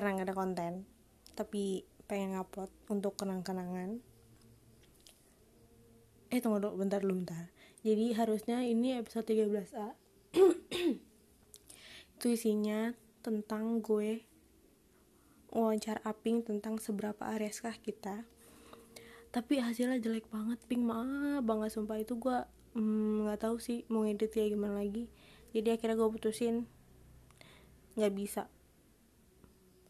karena nggak ada konten tapi pengen ngupload untuk kenang-kenangan. Eh tunggu dulu bentar dulu bentar. Jadi harusnya ini episode 13A itu isinya tentang gue wawancara aping tentang seberapa areskah kita. Tapi hasilnya jelek banget ping maaf banget sumpah. Itu gue mm, nggak mm, tahu sih mau ngedit ya gimana lagi. Jadi akhirnya gue putusin. Nggak bisa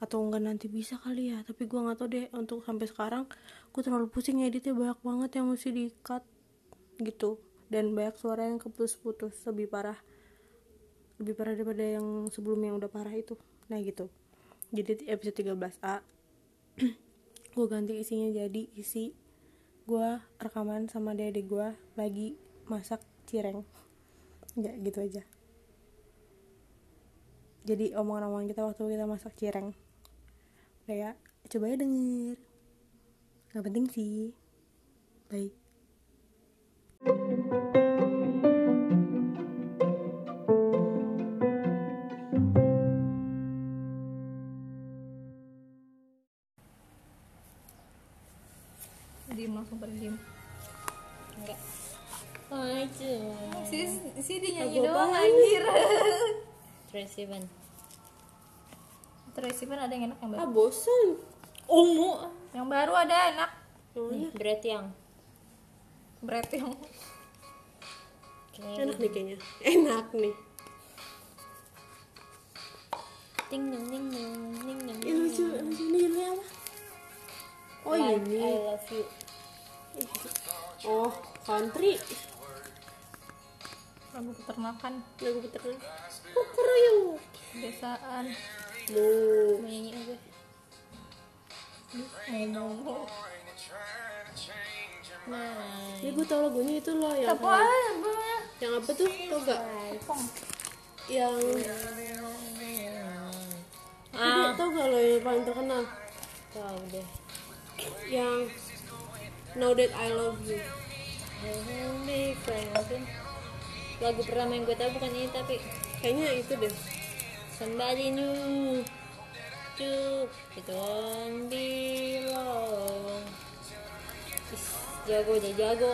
atau enggak nanti bisa kali ya. Tapi gue nggak tahu deh untuk sampai sekarang gue terlalu pusing editnya banyak banget yang mesti di cut gitu. Dan banyak suara yang keputus-putus. Lebih parah lebih parah daripada yang sebelumnya yang udah parah itu. Nah gitu. Jadi episode 13A gue ganti isinya jadi isi gue rekaman sama dede gue lagi masak cireng. Ya gitu aja. Jadi omongan-omongan kita waktu kita masak cireng ya coba ya denger. Nggak penting sih. Bye diem langsung pada diem. Enggak. Aja si si dia nyanyi doang anjir. Tracy Van Tracy Van ada yang enak yang baru? ah bosan ungu. Yang baru ada enak. Nih berat yang. Berat yang. Enak nih kayaknya. Enak nih. Ting neng ting neng ting neng ini lucu lucu. Ini judulnya apa? Oh like ini. I love you. Oh country. Lagu peternakan. Lagu peternak oh keroyok? Desaan mau nyanyi aja. Ngomong nah ini gue tau lagunya itu loh yang apa? yang apa tuh? Tau gak? Yang ah tau gak lo yang paling terkenal? Tahu deh. Yang Know That I Love You. Lagu pertama yang gue tahu bukan ini tapi kayaknya itu deh Somebody new to it won't be long Is, jago deh jago.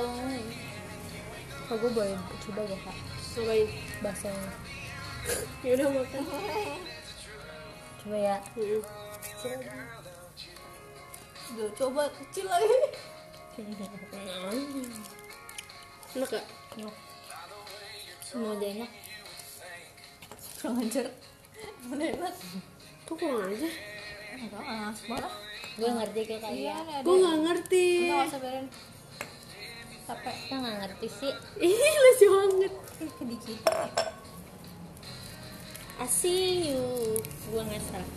Gue boleh coba gak kak? Ngapain bahasanya ya udah makan. Coba ya. Udah coba kecil lagi. Enak gak semua udah enak. Kurang ajar udah enak kok kurang aja? Enggak ah gue ngerti kayak iya kalian ada. gue gak ngerti capek. Kita nggak ngerti sih. Ih lucu banget. Ih. I see you. Gue nggak salah.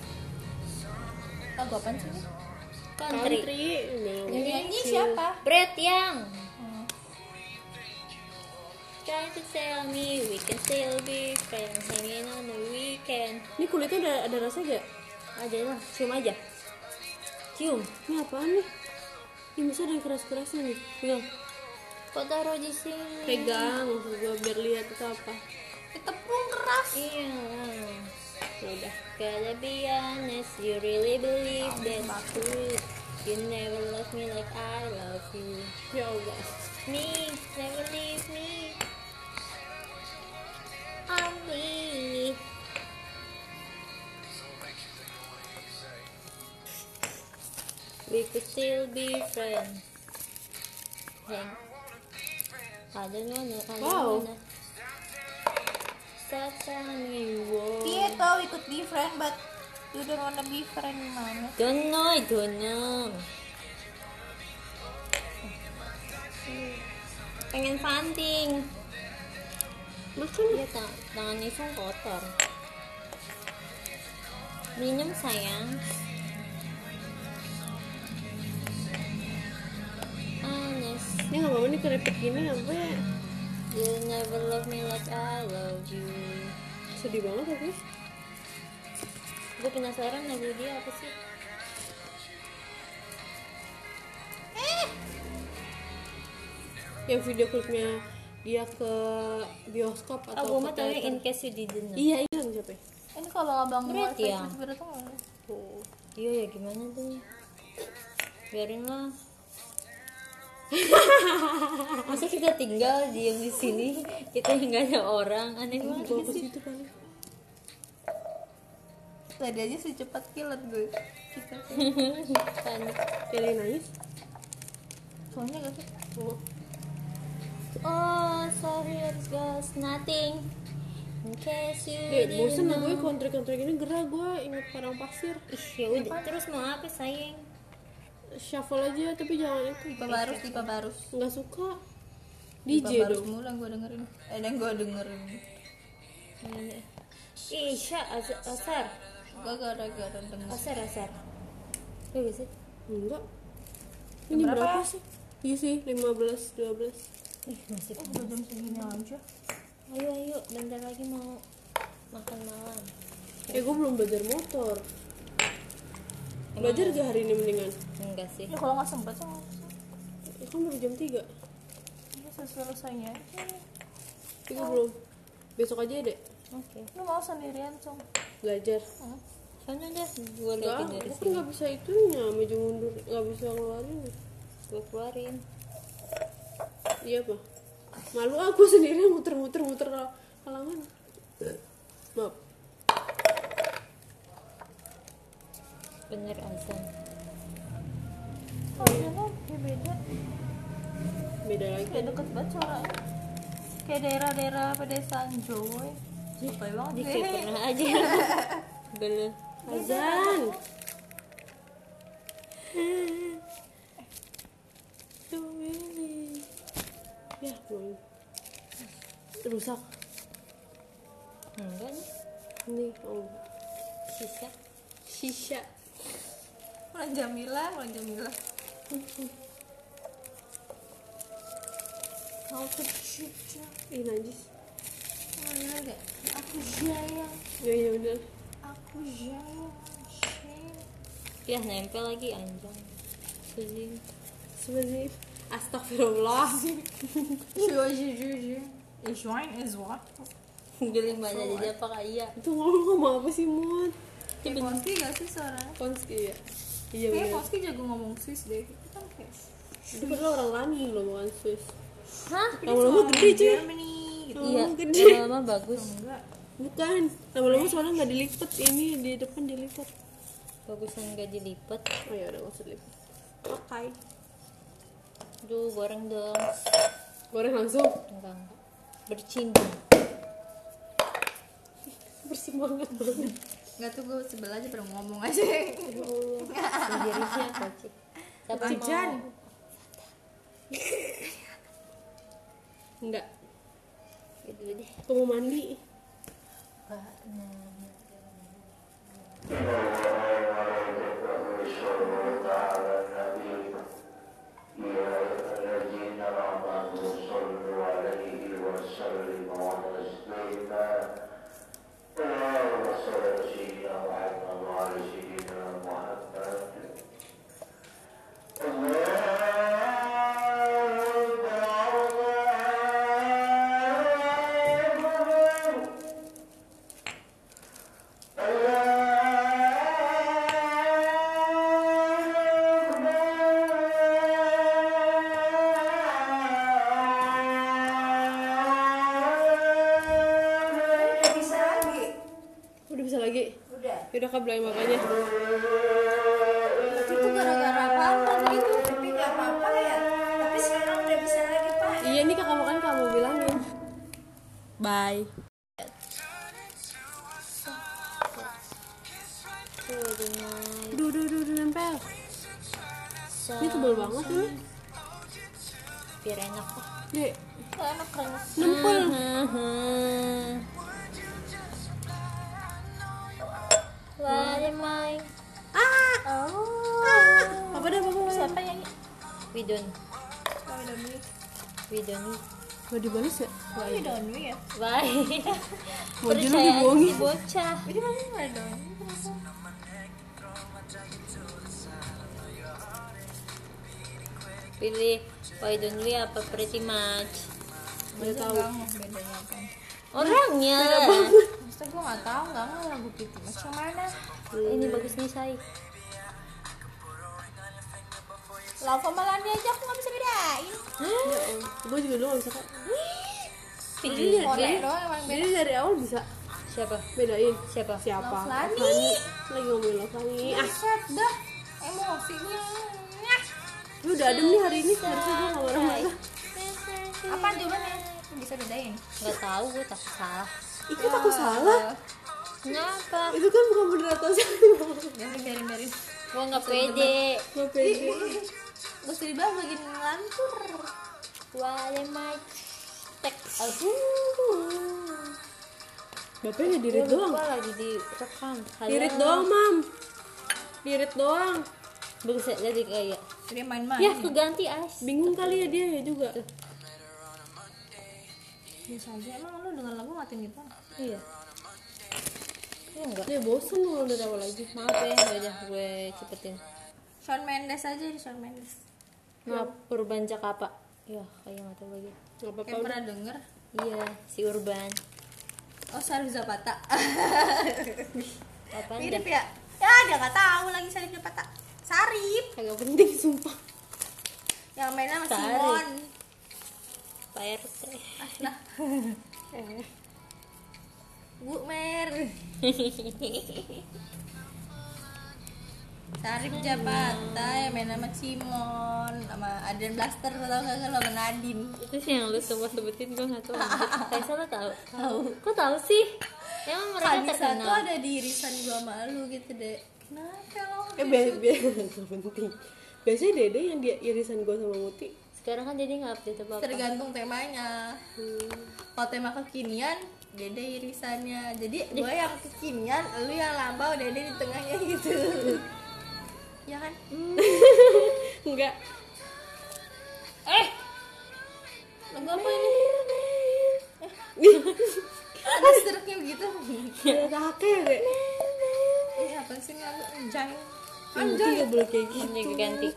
Lagu sih ini? country, country. Nyanyi siapa? Brett yang. Try to tell me we can still be friends hanging on the weekend. Ini kulitnya ada ada rasa gak ada lah. Cium aja. Cium? Ini apaan nih? Ini masa ada yang keras-kerasnya nih. Pegang. Kok taruh di sini? Pegang maksud gue biar lihat itu apa. Tepung keras. Iya. Ya udah. Gotta be honest you really believe that's true you never love me like I love you. Ya Allah. Me never leave we could still be friends Hang. I don't wanna, I don't Wow. wanna telling me you won't. Iya tau ikut be friend but you don't wanna be friend mana Don't know, I don't know. Pengen fanting. makan Iya, tang tangannya Isung kotor. Minum sayang. Ini nggak mau nih keripik gini apa ya you never love me like I love you. sedih banget tapi Gue penasaran lagu dia apa sih? yang video klipnya dia ke bioskop Oh, atau gue mah ke tau teater. in case you didn't know. iya iya siapa ya? ini kalau abang Berat mau ya? Berat? Oh, iya ya gimana tuh? Biarin lah. Masa kita tinggal diam di sini, kita nggak ada orang, aneh banget sih. kali tadi aja secepat kilat gue kita Panik. Lagi nangis soalnya gak sih Oh Oh, sorry, let's go. Nothing. In case you Dek, didn't bosen lah gue kontrak-kontrak ini gerah gue ingat padang pasir Ih, ya udah. Terus mau apa sayang? Shuffle aja tapi jangan itu. Tipe barus tipe barus Nggak suka. DJ barus dong. mulu yang gue dengerin. Eh yang gue dengerin. Ih, Sya, Azar, Azar, gue gara-gara denger. Azar, Azar. Iya sih? Enggak. Ini berapa? berapa sih? Iya sih, 15, 12 Ih, masih oh, udah jam segini aja. Ayo, ayo, bentar lagi mau makan malam. Eh gue belum belajar motor Belajar gak hari ini mendingan? Enggak sih. ya kalau nggak sempet sih nggak. Ya kan baru jam 3 Ini selesainya Tapi gue belum Besok aja ya, dek Oke. lu mau sendirian song Belajar Sana deh, gue Enggak, liatin dari gue sini. gak bisa itunya Maju mundur, gak bisa ngeluarin Gue keluarin. Iya apa? Malu aku sendirian muter-muter muter halangan Maaf Bener azan. oh kayak beda? Beda lagi. Kayak deket banget suaranya kayak daerah-daerah pedesaan Joy Supaya banget. Di kayak pernah aja. Belum. Azan. Ya, Rusak. Enggak nih. Nih, oh. Sisa. Shisha Mulan Jamila Mulan Jamila kau tercipta Ih, najis mana gak aku jaya Ya, ya udah aku jaya. Ya nempel lagi anjing. Suzin. Sebenarnya Astagfirullah Is wine is what? Geling banyak jadi apa kaya? Itu ngomong ngomong apa sih, Mut? Kayak Ponski gak sih suaranya? Konski ya? Iya Kayak Ponski jago ngomong Swiss deh Kita kan kayak Itu padahal orang London loh, bukan Swiss Hah? Lama-lama gede cuy Germany gitu Iya, gede. lama-lama bagus. Enggak Bukan, lama-lama soalnya nggak dilipet Ini di depan dilipet Bagusan gak dilipat. Oh ya udah nggak usah dilipet Pakai Duh, goreng dong. Goreng langsung Enggak, enggak. Bercimbung. Bersih banget banget Enggak tuh gue sebel aja pada ngomong aja. Sendiri siapa sih? Siapa Jan? Enggak. Gitu deh. Tunggu mandi. محمد Udah kak belain makanya Itu gara-gara apa? Itu Tapi gak apa-apa ya? Tapi sekarang udah bisa lagi pak. Iya nih kakak makan kamu bilangin. Bye. Tuh, Duh, duh, duh, duh, nempel. Ini tebel banget ini. Biar enak kok. Dek, enak keren nempel We don't, Donwi we don't. Gak dibalas ya? Oh Donwi ya? Dulu Percaya dibohongin. si bocah. Mana Pilih why don't we apa pretty much. Udah tahu. Gak mau bedanya apa Orangnya. Maksudnya gue gak tau gak mau lagu Pretty Much yang mana. Ini bagus nih say Love sama Lani aja aku nggak bisa bedain. gue juga dulu gak bisa Pilih beda. jadi dari awal bisa siapa? bedain. Siapa? Siapa? Lani. Lani. lagi ngomongin Lani. Ah. Buset dah. Emosinya. Lu udah adem nih hari ini harusnya gue gak marah-marah. Apa jawabannya? Bisa bedain. nggak tahu gue tak salah. Itu aku salah? Kenapa? Itu kan bukan bener atau salah Biarin biarin biarin. gue nggak pede. Gak pede Gak usah dibahas lagi ngelantur. wale my tek. Aduh. Bapaknya dirit doang. lagi direkam. Dirit doang mam. Dirit doang. Bagus ya jadi kayak Dia main-main. ya keganti as bingung kali ya dia ya juga. Biasa aja. Emang lu dengan lagu matiin gitu? iya. Iya enggak? Dia bosen kalau dari awal lagi. Maaf ya udah gue cepetin. Shawn Mendes aja nih Shawn Mendes. Maaf Urban Jakapa ya kayak nggak tahu lagi gak apa-apa pernah denger. iya si Urban Oh Sarif Zapata. apa Mirip ya? Ya dia nggak tahu lagi Sarif Zapata. Sarif kagak penting sumpah yang mainnya sama Sarif. Simon. Pak RT Lah. Bu Mer. Sarif Zapata yang main sama Simon sama Adrian Blaster tau gak lo sama Nadine. Itu sih yang lu semua sebutin gue nggak tahu. Kaisa lo tahu. Tahu. Kok tahu sih? Emang mereka tuh terkenal. ada di irisan gua sama lu gitu deh Kenapa lo? eh biasa biasa penting. Biasanya dede yang dia irisan gue sama Muti. Sekarang kan jadi nggak update apa apa Tergantung temanya. Kalau tema kekinian Dede irisannya. Jadi gue yang kekinian Lu yang lambau Dede di tengahnya gitu Ya kan? enggak. Eh! Lagu apa ini? Ada struknya begitu. Ada kakek deh Ini apa sih lagu Anjay. Muti gak boleh kayak gitu gue ganti?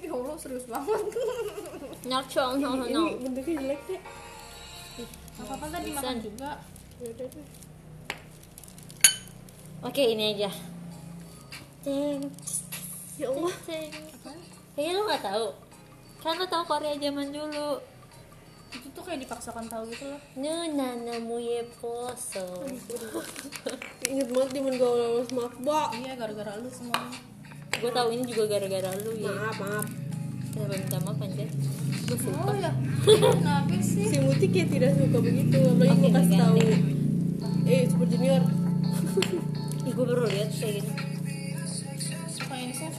Ya Allah serius banget. No no no ini bentuknya jelek deh Apa-apa tadi makan juga. Yaudah deh. oke ini aja Ceng, ya Allah. Ceng. kayaknya lu nggak tahu. Kan lu tahu Korea zaman dulu. Itu tuh kayak dipaksakan tahu gitu loh. Nuna namuye poso inget banget zaman gue awal maaf mbak Iya gara-gara lu semuanya gue tahu ini juga gara-gara lu ya. Maaf maaf. Kenapa minta maaf anjir gue suka. Oh ya. Kenapa sih? si Muti kayak tidak suka begitu apalagi mau kasih tahu. Ganti. eh super junior. Ih, gue baru lihat kayak gini. semua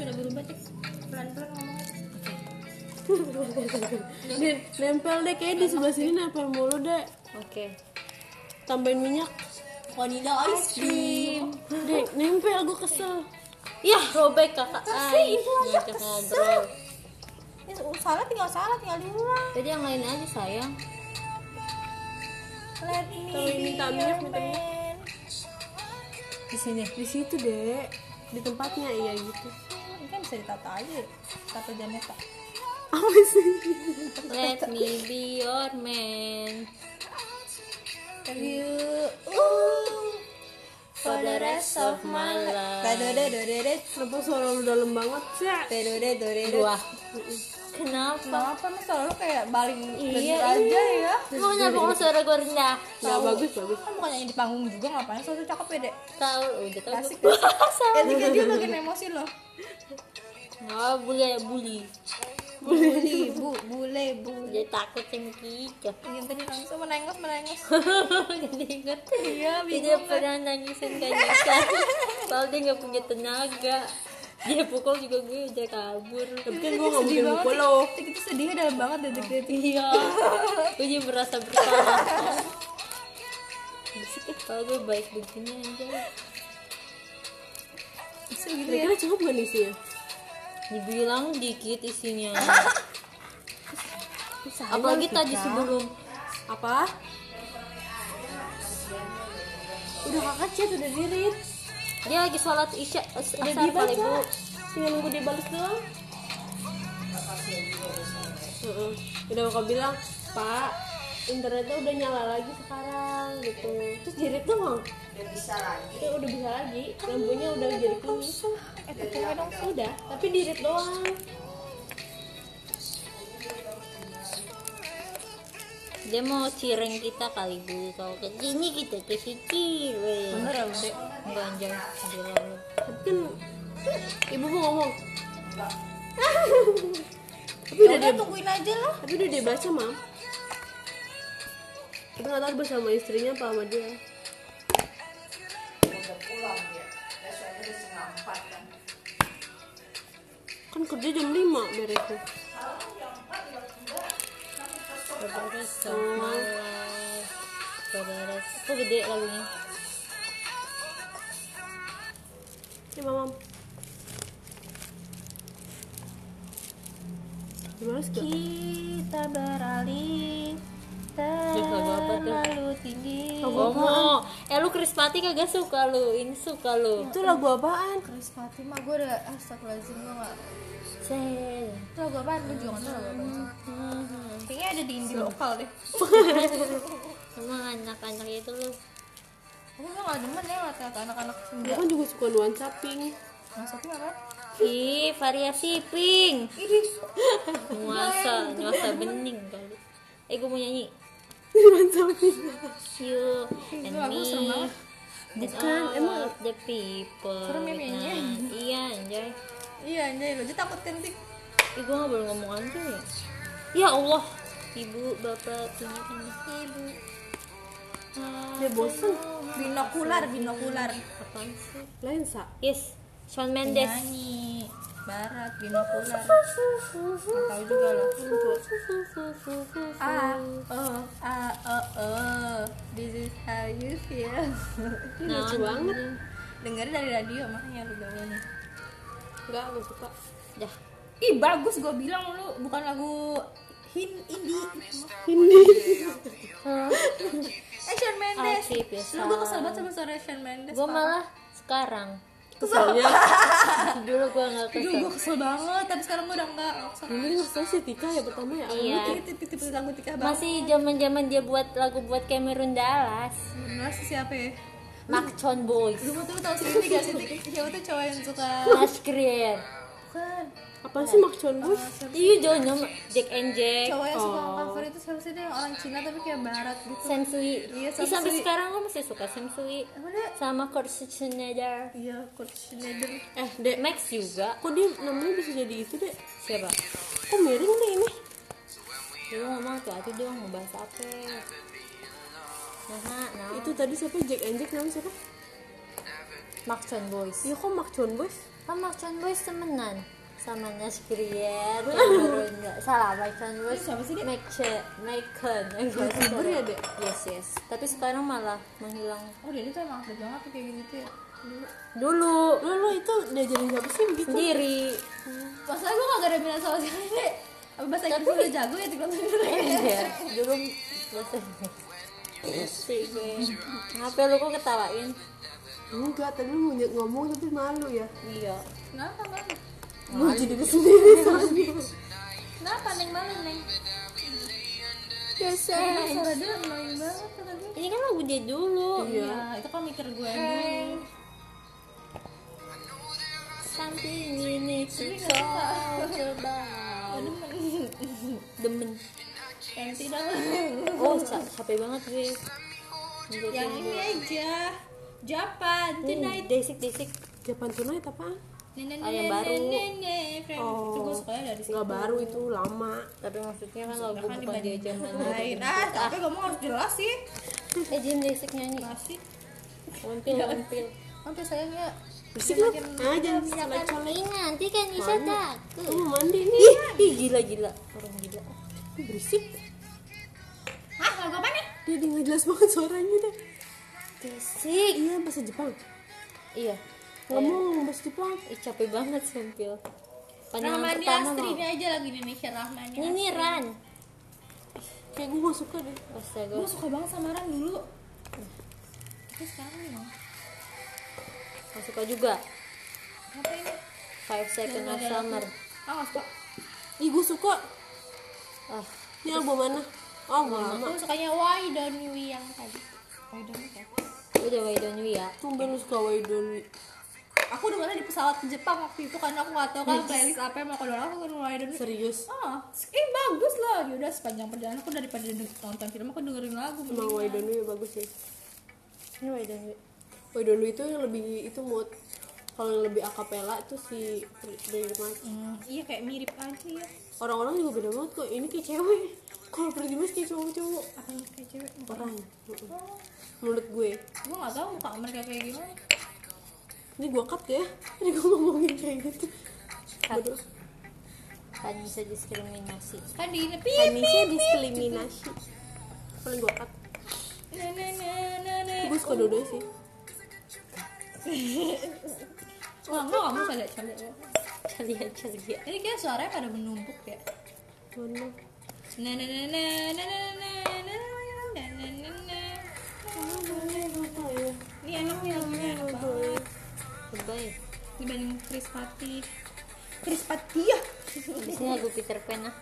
sudah berubah cek Pelan-pelan ngomongnya. Nempel deh kayak di sebelah sini nempel mulu deh. Oke. Tambahin minyak. Vanilla ice cream. deh nempel gue kesel. Yah, robek kakak Ay, ngajak ngobrol. Ini salah tinggal salah tinggal diulang Jadi yang lain aja sayang. Let me Kalau minta minyak, minta minyak. Di sini di situ deh di tempatnya iya gitu bisa ditata aja ya Tata Janeta. Sih Let me be your man. Have you. Ooh. For the rest of my life. Dadadadadadad. kenapa suara lu dalam banget sih? Dadadadadadad. Gua. Kenapa? Kenapa? Nih suara lu kayak baling Iya, bener aja ya? Mau nyapa kalau suara gue rendah? Bagus bagus. Kan bukan nyanyi di panggung juga ngapain suara cakep ya dek? Tahu, udah tahu. Klasik gue Ya tiga dia bagian emosi loh Oh, boleh bully. Buli, bu, bule, bu Dia takut yang gitu. Yang tadi langsung menengos, menengos Jadi inget. Iya, Dia pernah nangisin kanyisan Soalnya dia gak punya tenaga. Dia pukul juga gue udah kabur. Tapi kan gue nggak mungkin mukul lo. Itu sedihnya dalam banget detik-detik Iya. Gue jadi merasa bersalah. Kalau gue baik begini aja. Bisa gitu ya? kira-kira cukup gak nih sih ya Dibilang dikit isinya. Apalagi tadi sebelum apa? Udah kakak chat udah dirit. Dia lagi sholat isya udah dibaca tinggal nunggu dia balas doang. Heeh. udah kakak bilang pak internetnya udah nyala lagi sekarang gitu. Terus jerit doang udah bisa lagi. Ya udah bisa lagi. Lampunya udah jadi kuning. eh percaya dong. udah tapi dirit doang. Dia mau cireng kita kali bu. Kalau ke sini kita kasih cireng. Bener ya udah Enggak anjay Gila lu tapi kan ibu mau ngomong. Tapi udah udah dia tungguin aja lah. tapi udah dia baca mam tapi nggak tahu bersama istrinya apa sama dia. Udah pulang dia. Biasanya udah setengah empat kan. Kan kerja jam 5 beresnya Saudara sama Saudara Kok gede lagunya? Ya mamam gimana kita beralih terlalu tinggi. Ngomong Eh lu Krispati kagak suka lu? Ini suka lu. Itu lagu apaan? Chris Fatima gue udah astagfirullahaladzim gue gak Sel. Itu lagu apaan? Gue juga gak tau lagu apaan sih. kayaknya ada di indie lokal deh. Emang anak-anak itu lu. Aku tuh gak demen ya ngeliat anak-anak Aku senja kan juga suka nuansa pink. Maksudnya apa? Ih variasi pink. Nuasa Nuasa bening kali. Eh gue mau nyanyi. nuansa pink You and lagu serem me. banget. Bukan, emang the people Serem ya. Nah, Iya anjay. Iya anjay. Lo aja takut kan tik? Ih gue gak boleh ngomong anjay ya. Ya Allah. Ibu, bapak, ini. Kan ibu dia bosen. Binokular binokular. Apaan sih? lensa. Yes Shawn Mendes. Nyanyi barat binokular Nggak tahu juga loh. Ah oh ah oh oh this is how you feel. Nah, lucu banget. Dengerin dari radio makanya lu gaulnya enggak gak suka. Dah ih bagus gue bilang lu. Bukan lagu hin indie ini eh Shawn Mendes. Ya lu gue kesel banget sama suara Shawn Mendes Gue malah sekarang kesalnya Dulu gue gak Dulu kesel. gue kesel banget. Tapi sekarang gue udah enggak dulu kesel sih Tika ya pertama ya. Iya. Tipe-tipe lagu tika banget. Masih zaman zaman dia buat lagu buat Cameron Dallas. Bener sih siapa ya? Macon Boys. Lu tuh tau sendiri gak sih siapa tuh cowok yang suka Creer bukan apa sih Mark Chon Bush Iya Jono Jack and Jack. Cowok yang suka cover itu siapa sih? Dia yang orang Cina tapi kayak barat gitu. Sam Sui. Iya, Ih, Sam sampai sekarang gue masih suka Sam Sui. Apa dia? Sama Kurt Schneider. Iya Kurt Schneider. Eh dek Max juga. Kok dia namanya bisa jadi itu dek? Siapa? Kok miring deh ini? Lu ngomong tuh hati dong ngebahas apa? Nah, nah, itu tadi siapa? Jack and Jack namanya siapa? Macon Boys. Iya kok Mark Chon Bush kan Macon Boys temenan sama Nash Creer Cameron nggak salah Macon Boys siapa sih dia? Macon youtuber ya dek? Yes yes. Tapi sekarang malah menghilang. Oh dia itu emang aktif banget tuh kayak gitu ya. Dulu. Lo itu diajarin siapa sih begitu sendiri. Masalah gue gak ada minat sama sekali deh apa bahasa Inggris lu udah jago ya tiktok Iya, dulu bahasa gue ngapain lu kok ketawain? Enggak tadi lu ngomong tapi malu ya. Iya. Kenapa malu mau jadi diri sendiri kenapa neng? Malu neng. Biasa. Suara dia banget ini kan lagu dia dulu. Iya. Itu kan mikir gue dulu. Something we need to talk about demen. Yang tidak. Oh ca- capek banget gue yang ini aja. Japan Tonight. Desik desik. Japan Nenek Ah, yang baru. itu gue sukanya dari situ. nggak baru itu lama. Tapi maksudnya kan lagu kan bukan dia zaman lain. Ah tapi ngomong harus jelas sih eh Jim desik nyanyi. Masih Wampil, wampil. sampai sayangnya berisik lu ah jangan colek colek Ih, nanti kan bisa takut. kamu mandi nih. Ih, ih, gila gila. Orang gila. berisik. Ah lagu apa nih? Dia nggak jelas banget suaranya deh. Desik. iya bahasa Jepang. Iya. Ngomong bahasa Jepang Ih, capek banget sempil. Pandangan Rahmani pertama Astri mau. ini aja lagi Indonesia Rahmani Ini Ran. kayak gue gak suka deh. Astaga. gue suka banget sama Ran dulu. Tapi sekarang ya Gak suka juga. apa ini? Five Second of Summer. ah nggak suka. Ih gue suka. Ah, ini album mana? Oh lama. aku sukanya why don't we yang tadi. Why don't we udah why don't we ya? Tumben lu suka Waidon aku dengarnya di pesawat ke Jepang waktu itu karena aku nggak tahu kan playlist apa yang mau aku dengar. Aku don't we serius? Ah eh bagus lah. Yaudah sepanjang perjalanan aku daripada nonton film aku dengerin lagu emang Waidon ya bagus sih. Ini why don't we Waidon itu yang lebih itu mood. Kalau yang lebih akapela itu si Mas Hmm, iya kayak mirip aja ya. Orang-orang juga beda banget kok. Ini kayak cewek. Kalau Pretty Mas kayak cowok-cowok. Apa kayak cewek? Orang. Menurut gue. Gue nggak tahu muka mereka kayak gimana ini gue cut ya ini gue ngomongin kayak gitu. Bodoh. kan bisa diskriminasi kan di ini pip Indonesia diskriminasi paling gue cut gue suka dua sih wah enggak kamu bisa lihat cari celia celia ini kayak suaranya pada menumpuk ya mana na na na na na na na na na na na na ini enak nih lagunya enak banget Goodbye. dibanding Chris Patti ya sini lagu Peter Pan ah.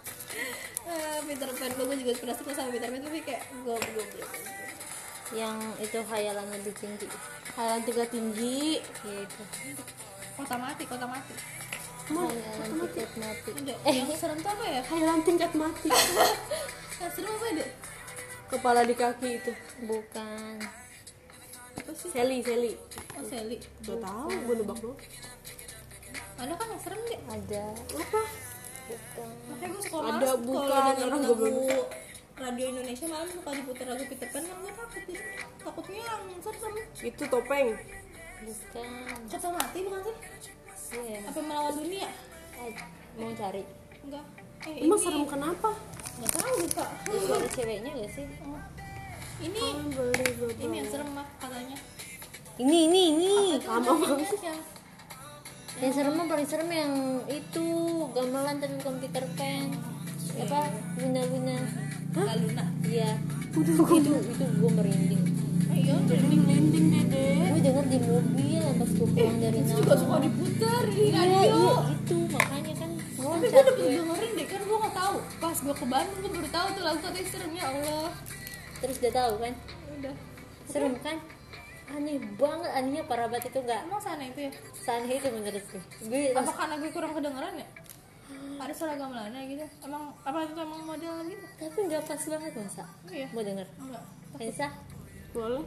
Ah, Peter Pan gue juga pernah suka sama Peter Pan tapi kayak gue gue Yang itu khayalan lebih tinggi. Hayalan tingkat tinggi Ya itu. kota mati kota mati Khayalan tingkat mati. ada yang serem tuh apa ya Hayalan tingkat mati yang serem apa deh kepala di kaki itu Bukan. Apa sih Sally Sally. Oh Sally. Gak tahu gue nebak doang. Ada kan yang serem deh. Ada. apa? Bukan. makanya gue suka Ada, banget bukan, orang lagu goblok. radio Indonesia malam suka diputar lagu Peter Pan kan gue takut takutnya yang serem. Itu topeng. Bukan. kota mati bukan sih? Iya. apa melawan dunia? Eh, Mau cari. enggak. Eh emang ini serem kenapa? Nggak tahu lupa. Ada suara ceweknya gak sih? Ini ini yang serem mah katanya Ini ini ini. sama banget yang Yang serem mah paling serem yang itu gamelan tapi bukan Peter Pan. Apa? Wina Wina. Kak Luna Iya. Itu itu gue merinding. ayo dinding dede Gue denger di mobil pas gue pulang dari itu Natal. juga suka diputar di Iya, radio iya itu makanya kan tapi gue udah gue. dengerin deh kan gue nggak tahu pas gue ke Bandung gue baru tahu tuh lagu katanya serem ya Allah Terus udah tahu kan? udah Serem kan? Aneh banget, anehnya parah banget itu enggak emang sana itu ya Saneh itu menurut gue. Gue apa karena gue kurang kedengeran ya ada suara gamelannya gitu emang apa itu emang model gitu tapi nggak pas banget masa. iya Mau denger? enggak Anissa? boleh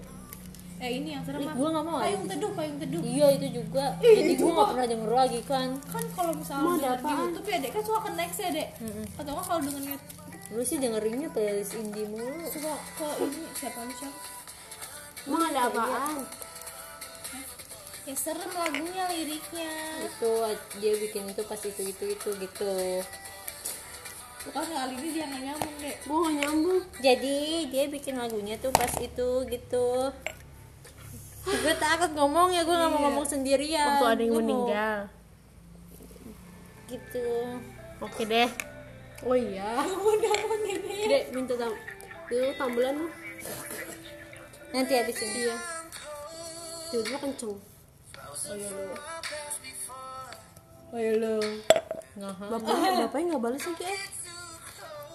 eh ini yang serem Ih, gua nggak mau payung teduh payung teduh Iya itu juga. Jadi gue nggak pernah denger lagi kan. kan kalau misalnya di? YouTube ya dek kan suka ke next ya dek Mm-mm. atau nggak kalau denger Gue sih dengerinnya playlist indie mulu. suka ke ini siapa nih siapa emang ada apaan ya serem lagunya liriknya Itu dia bikin itu pas itu itu itu gitu. bukan kali ini dia nggak nyambung dek gue gak nyambung Jadi dia bikin lagunya tuh pas itu gitu. gue takut ngomong ya gue nggak mau ngomong sendirian. waktu ada yang mau- meninggal Gitu. oke deh oh iya dek minta tam itu tambelan lu. Nanti habis ini. iya. Tiba-tiba kenceng. Oh ya lo oh ya lo Ngaha. bapaknya bapaknya nggak balas lagi eh?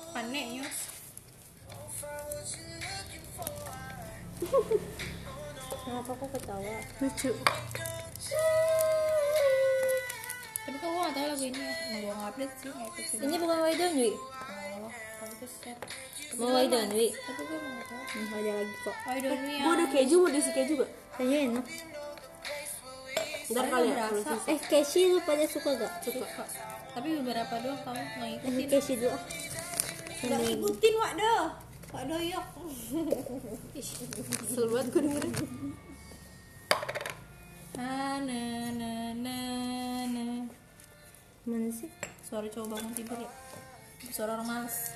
Panek nyos Kenapa kok ketawa? lucu nggak tahu lagu ini mau gue update sih nggak ikut Ini bukan Why Don't We? oh tapi itu set Mau Why Don't We? tapi gue mau nggak tahu Hmm, ada lagi kok. why don't we gue ada keju mau diisi keju gak Kayaknya enak. ntar kali nggak ya kalau Eh, Casey lu pada suka gak? suka tapi beberapa doang kamu nggak Eh, ngikutin Casey dulu ah. nggak ngikutin wak dah wak doyok kesel banget gue dengerin na na na na na Mana sih? suara cowok bangun tidur ya? Suara orang males.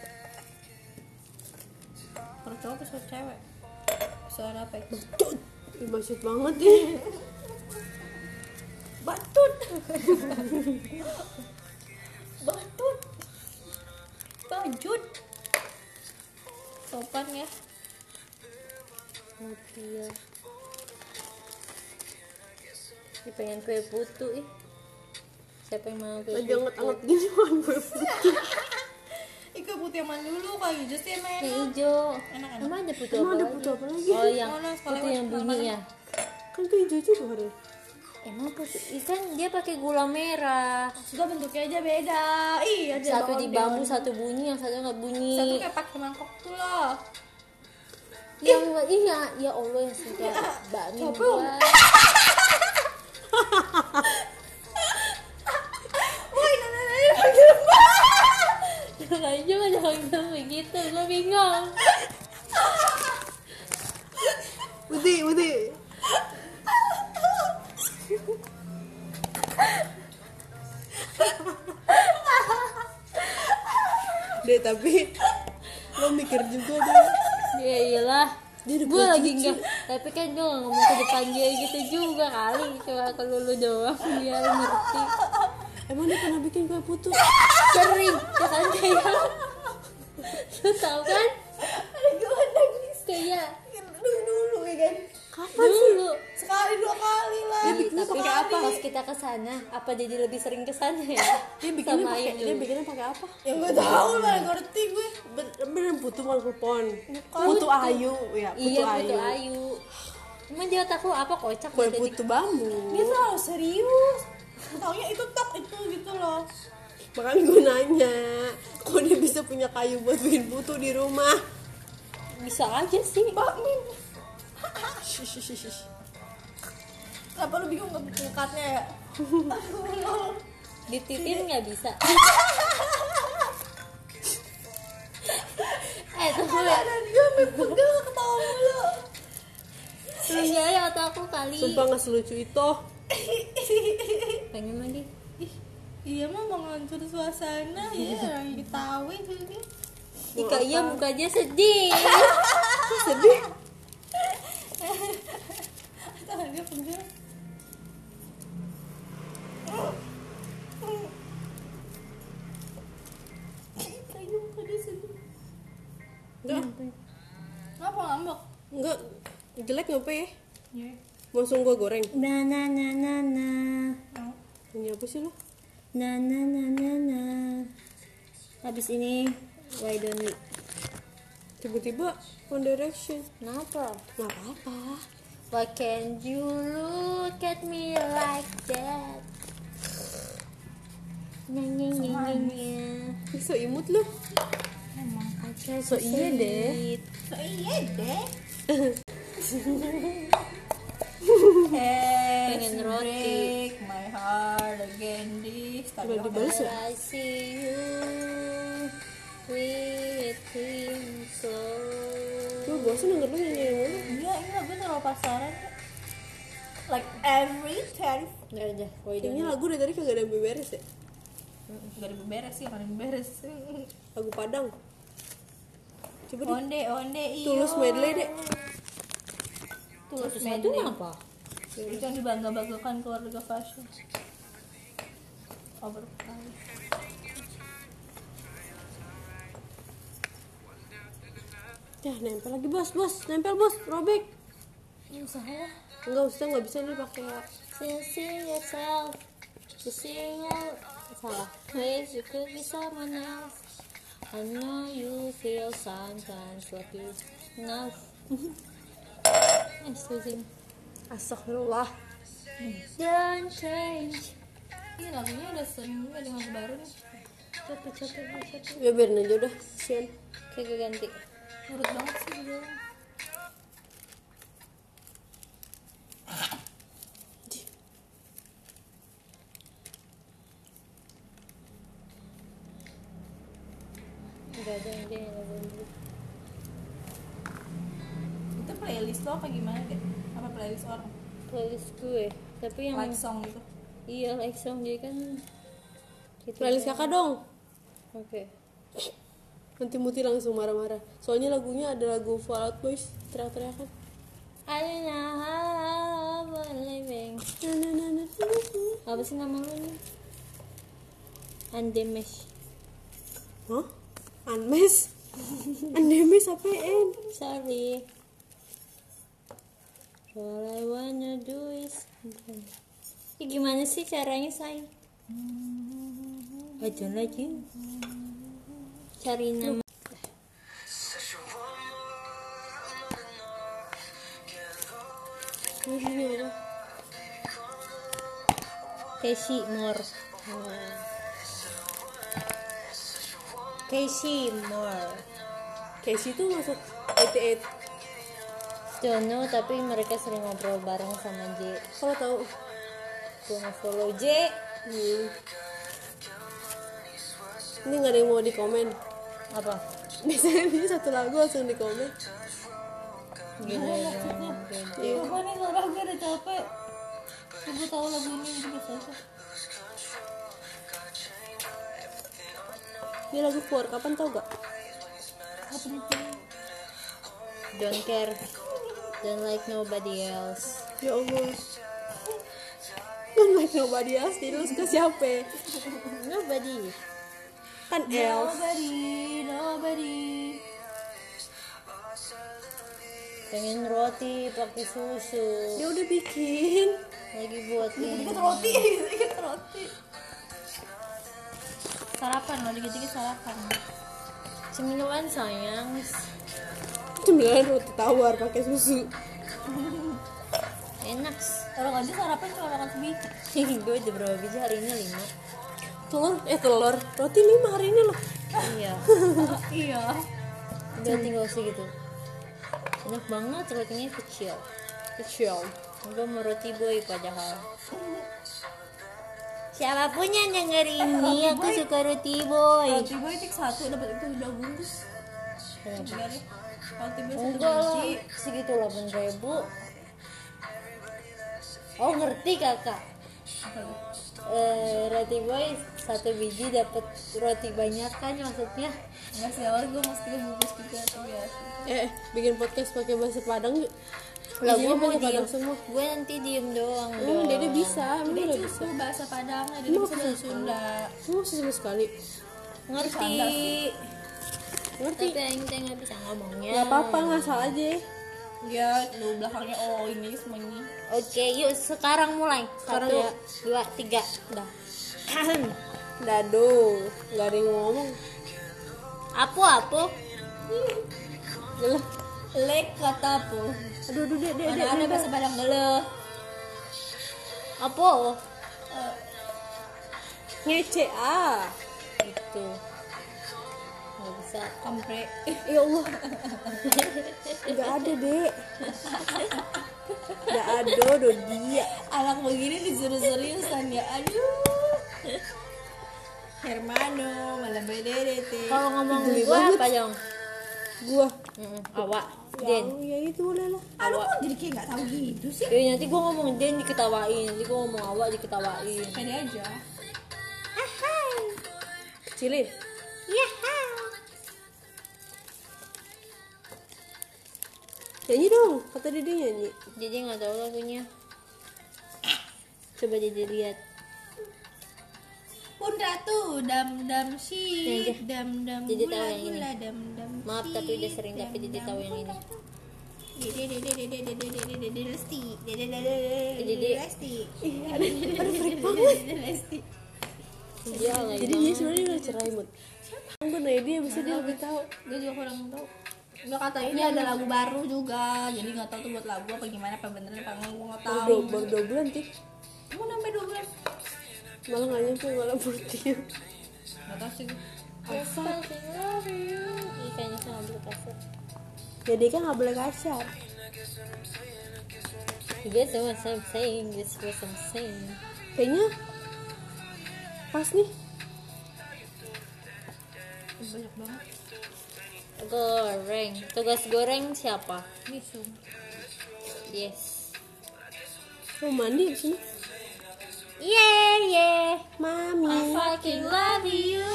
Suara cowok apa suara cewek? Suara apa ya? Ih, bacot banget nih. Batut. Batut. Bajut. Sopan ya. Mati ya. Ih, pengen kue putu ih. Siapa yang mau kue lagi anget-anget gini kan gue Ih, putih putih yang mana dulu kayak hijau sih emang yang enak hijau. Enak, enak. emang ada putih Emang apa ada lagi? putih apa lagi? oh yang putih yang bunyi ya. Kan itu hijau juga ada emang putih ikan dia pakai gula merah. Sudah bentuknya aja beda. Iya satu di bambu satu bunyi yang satu nggak bunyi. Satu kayak pakai mangkok tuh loh. Yang iya ya allah yang sudah bakmi Coba. gua juga jangan bilang begitu lo bingung. Putih putih deh tapi lo mikir juga deh. Ya iyalah gue lagi enggak tapi kan gue nggak ngomong ke depan dia gitu juga kali cuma kalau lu doang biar ngerti. Emang dia pernah bikin kue putu sering ya kan kayak lu tau kan? Gue nangis kayak dulu dulu ya kan dulu sekali dua kali lah. Ih, tapi apa? Pas kita ke sana apa jadi lebih sering ke sana ya? Dia bikinnya Sama pakai dia bikinnya pakai apa? Ya gue tahu lah ngerti gue Ben- beneran putu malah pon putu ayu ya putu iya ayu. Putu ayu. Emang dia otak lu apa? Kocak kue gitu. putu bambu. Dia selalu serius. Taunya itu tok itu gitu loh makanya gue nanya kok dia bisa punya kayu buat bikin putu di rumah? Bisa aja sih. Shh. kenapa lu bingung nggak bukatnya ya? Dititin nggak bisa? Eh tunggu ya. dan dia pegel ketawa mulu. Iya ya otakku kali. Sumpah nggak selucu itu. Pengen lagi iya mah mau ngancur suasana. Ya orang ditawi sini Ika iya mukanya sedih. Sedih? Tangan dia pegel kayaknya muka dia sedih. Enggak. Ngapa ngambek? Enggak. Jelek ngapa ya? Iya. langsung gue goreng. Na na na na na. Ini apa sih lo na na na na na. Habis ini why don't we tiba-tiba One Direction. Kenapa? Nggak apa-apa. Why can't you look at me like that? Nyanyi so imut lo so iya deh. so iya deh. Pengen roti. my heart udah dibales ya? I see you with him so. Gue bosan denger lo nyanyi yang mana? Iya ini lagu terlalu pasaran like every time Nggak ada why don't ini. lagu dari tadi kagak ada yang beres ya? Gak ada beres sih kan beres. Lagu Padang. Coba deh. Onde onde iyo. Tulus medley deh. Tulus Itu medley. apa? itu yang dibangga-banggakan keluarga fashion overpriced ya nempel lagi bos bos nempel bos robek. Ini usaha ya? Enggak usah nggak bisa nih pakai see yourself all salah. Ways you could be someone else I know you feel sometimes like you sing Astagfirullah. Don't change ini lagunya udah sering gak ada lagu baru nih. Capek capek capek ya biarin aja udah sian Kayak ganti. Nurut banget sih gue Gak ada yang dia yang itu playlist lo apa gimana deh apa playlist orang? Playlist gue. Tapi yang like song gitu Iya like song dia kan gitu playlist kakak dong Oke nanti Muti langsung marah-marah soalnya lagunya ada lagu Fall Out Boys don't know how I'm living Apa sih nama lu nih? Andemesh Hah? Unmes? Undemes apaan? Sorry All I wanna do is Ya, gimana sih caranya say? Aja lagi. Cari nama? Casey Moore. Casey Moore. Casey tuh masuk 88 don't know tapi mereka sering ngobrol bareng sama J. Kalau tahu gue nge-follow J. Hmm. Ini gak ada yang mau di komen apa? Biasanya dia satu lagu langsung di komen gini Iya. apa nih suara gue udah capek. Gue tahu lagu ini juga selesai Ini lagu keluar kapan tau gak? don't care. Don't like nobody else. Ya Allah like nobody else lu suka siapa? nobody. Kan else nobody nobody. Pengen roti pakai susu. Dia udah bikin. Lagi buat ini. roti dikit roti. Sarapan lo dikit-dikit sarapan. Cemilan sayang. Cemilan roti tawar pakai susu. Enak kalau aja sarapan cuma makan sebiji gue udah berapa biji hari ini? Lima. Telur, eh telur. Roti lima hari ini loh. Iya. Iya. Udah tinggal segitu enak banget rotinya kecil. Kecil. Gue mau roti boy padahal. Siapa pun yang denger ini aku suka roti boy. Roti boy tik satu dapat itu udah bungkus. Kenapa? Enggak deh. roti boy satu enggak lah segitu delapan ribu oh ngerti kakak eh, roti boy satu biji dapat roti banyak kan maksudnya Enggak sih awal gue masukin bungkus juga tuh biasa Eh, bikin podcast pakai bahasa Padang yuk. lah gue mau Padang semua. gue nanti diem doang Emang dong Dede bisa, dia udah bisa. bahasa Padang dia Emang bisa bahasa Sunda Emang masih sama sekali. ngerti. Ngerti? tapi aing teh nggak bisa ngomongnya Gak apa-apa, ngasal aja. dia lu belakangnya oh ini semuanya oke yuk sekarang mulai Sekarang satu ya. dua tiga Dah. Dado, gak ada yang ngomong. apu apu Yalah. lek kata apa Aduh, aduh, dek, mana dek, ada bahasa Padang dulu apu Ngece, ah. gitu nggak bisa kampre Ya Allah. Gak ada, dek. Gak ada, do dia. anak begini disuruh seriusan ya aduh Hermano malah beda teh kalau ngomong Geli gua banget. apa dong Gua. Mm, awak Ya, Den ya itu boleh lah. aduh kok jadi kayak nggak tahu gitu sih Eh, nanti gua ngomong Den diketawain nanti gua ngomong awak diketawain pede aja Kecilin. Nyanyi dong, kata Dede nyanyi. jadi nggak tahu lagunya coba jadi lihat pun ratu dam dam si dam dam jadi tahu yang ini. gula dam dam maaf tapi udah sering tapi jadi tahu yang ini dede dede dede dede dede dede dede lesti dede dede Dede. dede lesti Ada freak banget. dede lesti iya lagi Jadi dia sebenarnya udah cerai mut. Gue nanya dia bisa dia lebih tahu. gue juga kurang tahu Nggak kata ini ada lagu baru juga. Jadi nggak tahu tuh buat lagu apa gimana apa beneran apa enggak gue nggak Baru tahu. dua, baru dua bulan sih. mau sampai dua bulan. Malah nggak nyampe malah berhenti. nggak tahu sih. Ih, kayaknya saya ngambil kasar. Jadi kan nggak boleh kasar. Know what I'm saying. This is what I'm saying. Kayaknya pas nih. banyak banget Goreng Tugas goreng siapa? misum Yes Mau mandi di sini. Yeah yeah Mami. Fucking love you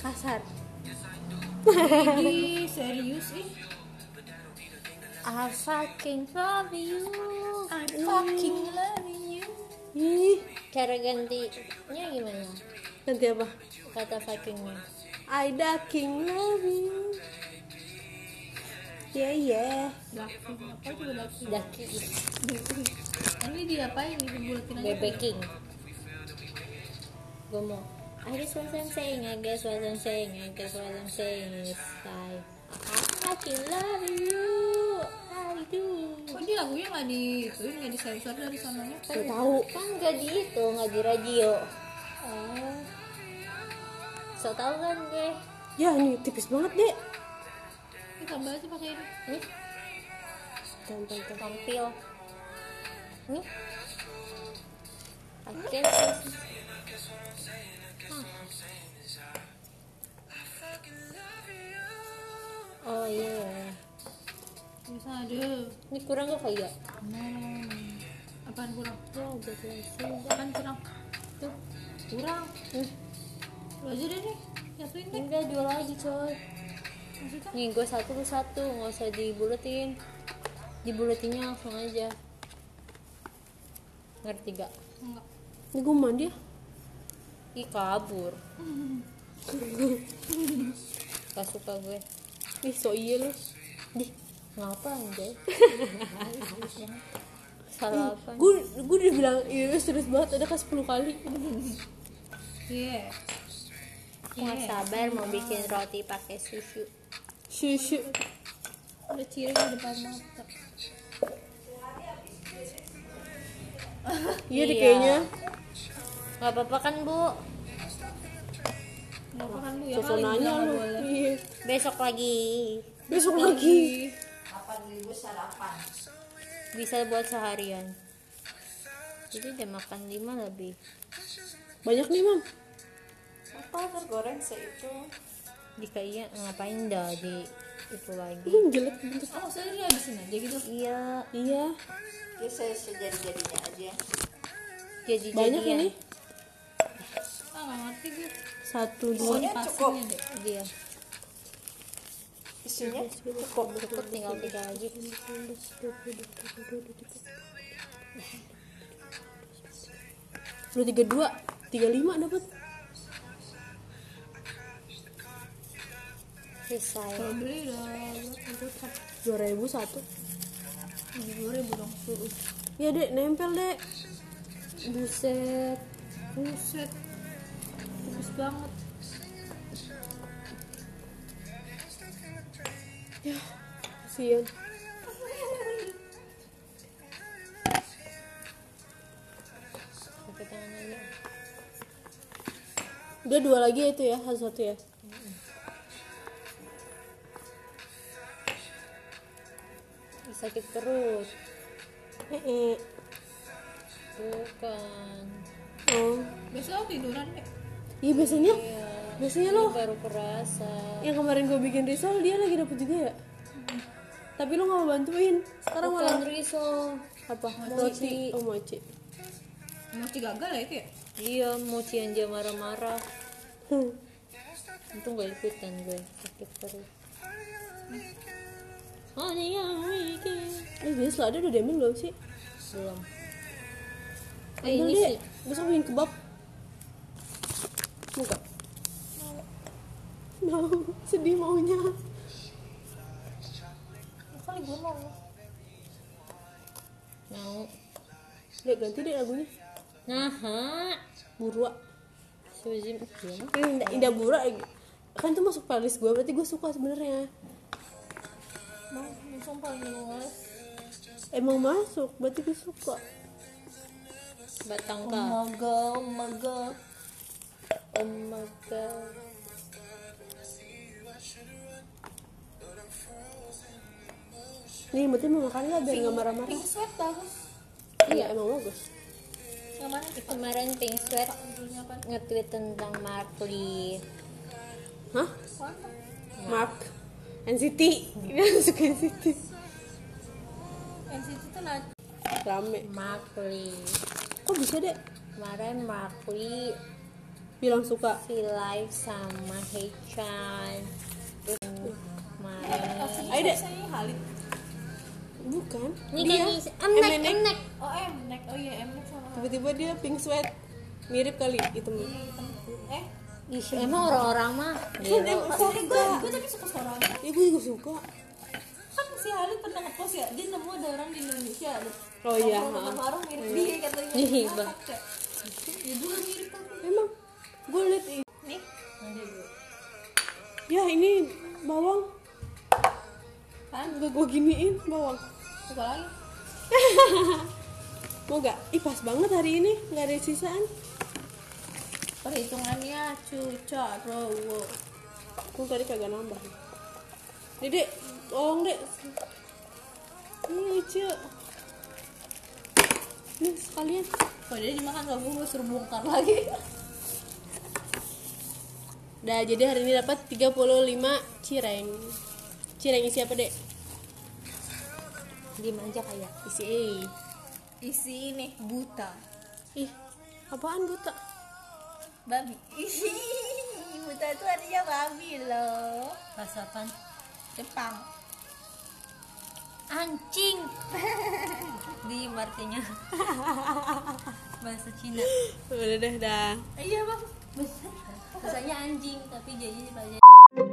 Kasar. Ih, serius ih I fucking love you I fucking love you Ih, Cara gantinya gimana? Nanti apa? Kata fuckingnya I fucking love you. Yeah yeah. Blackpink apa juga Blackpink Daki ini diapain gitu bulatin aja Bebeking Gue mau I guess what I'm saying, I guess what I'm saying, I guess what I'm saying is I I can love you, I do. kok dia lagunya nggak di nggak disensor dari sananya tahu kan gak di itu, nggak di radio. Oh So tau kan gue? ya ini tipis banget dek ini tambah aja pakai ini Nih, tuh. tampil. Nih. See. Oh iya. bisa ada Ini kurang gak kayak? hmm. apaan kurang Ya, jadi sini. apaan kurang tuh kurang Hmm. lu aja deh nih nyatuin deh Enggak dua lagi coy. maksudnya Nih gue satu lu satu, nggak usah dibulatin. Dibulatinnya langsung aja. Ngerti gak? enggak ini gue mandi ya Ih kabur. Gak suka gue. ih so iya lu Dih, ngapa anjay? Salah apa? gue gue udah bilang iya serius banget ada kan 10 kali iya Nggak sabar mau bikin roti pakai susu. syushu udah ciri di depan mata iya deh Iya. kayaknya Gak apa-apa kan bu? nggak apa kan lu ya bilang lu nggak iya Besok lagi. besok lagi Bisa buat seharian. Jadi udah makan lima lebih. banyak nih mam apa tergoreng seitu Jika iya ngapain dah di itu lagi? ini jelek bentuk oh maksudnya dia habisin aja gitu. Iya, iya. Ya saya sejadi-jadinya aja. Jadi banyak ini. Ah nggak ngerti gue. Satu dua. Pokoknya cukup. deh. Dia isinya cukup cukup tinggal tiga lagi. dua tiga dua tiga lima dapat Selesai. kalau beli dua ribu satu. Dua ribu dong ya dek nempel dek. Buset. buset. Tipis banget. Pakai tangan aja. udah dua lagi ya itu ya satu satu ya Sakit terus. eh. Bukan. oh besok tiduran deh iya biasanya Iya. biasanya lo baru kerasa. yang kemarin gue bikin risol dia lagi dapet juga ya tapi lo gak mau bantuin sekarang Bukan malah risol. apa Mochi. roti oh mochi mochi gagal ya itu ya Iya, mochi yang dia marah-marah. Hmm. Untung gak ikutan gue. Sakit terus. Dia weekend. Eh biasa selada udah diambil belum sih? Belum. Eh, ini deh. sih. besok bikin kebab. Mau. Gak mau. Sedih maunya. Kali gue mau? Mau. dek ganti deh lagunya. Nah, burua. Indah, indah burua kan itu masuk playlist gue berarti gue suka sebenarnya mau males emang masuk. Berarti gue suka Batang oh ka. my god oh my god Oh my god. nih berarti mau makan nggak biar nggak marah-marah? Pink sweat bagus iya emang bagus. Yang mana kita Kemarin Pink Sweat nge-tweet tentang Mark Lee. hah? Mana? Mark NCT dia suka NCT NCT tuh nah rame. Mark Lee. kok bisa deh Kemarin Mark Lee bilang suka. Si live sama Hechan. Kemarin. Ayo deh. Halid bukan. Ini dia. kan Mnek, Mnek. Mnek. oh M Nek oh iya M Nek sama tiba-tiba dia pink sweat. Mirip kali hitam. Hitam. Eh Ih, emang orang-orang mah gila. emang Maksudnya gue, suka gue tapi suka suaranya ya gue juga suka. Kan si Halid pernah ngepost ya dia nemu ada orang di Indonesia Oh iya, warung mirip dia katanya Iya, Bang. Kak. ya mirip kan emang gue liat ya ini bawang. Kan Gak gue giniin bawang. Apa lagi. Mau gak? Ih pas banget hari ini Gak ada sisaan perhitungannya cucok rowo. Aku tadi kagak nambah. Dedek, tolong dek. Ini lucu. Nih sekalian. Kok dia dimakan gak gue suruh bongkar lagi? Nah jadi hari ini dapat 35 cireng. Cireng isi apa dek? Diem aja kayak Isi E isi ini buta. Ih apaan buta? Babi. Buta itu artinya babi loh. Bahasa apaan? Jepang. Anjing. Di artinya Bahasa Cina. Udah deh dah. Iya bang. Bahasanya anjing Tapi jadi bahasa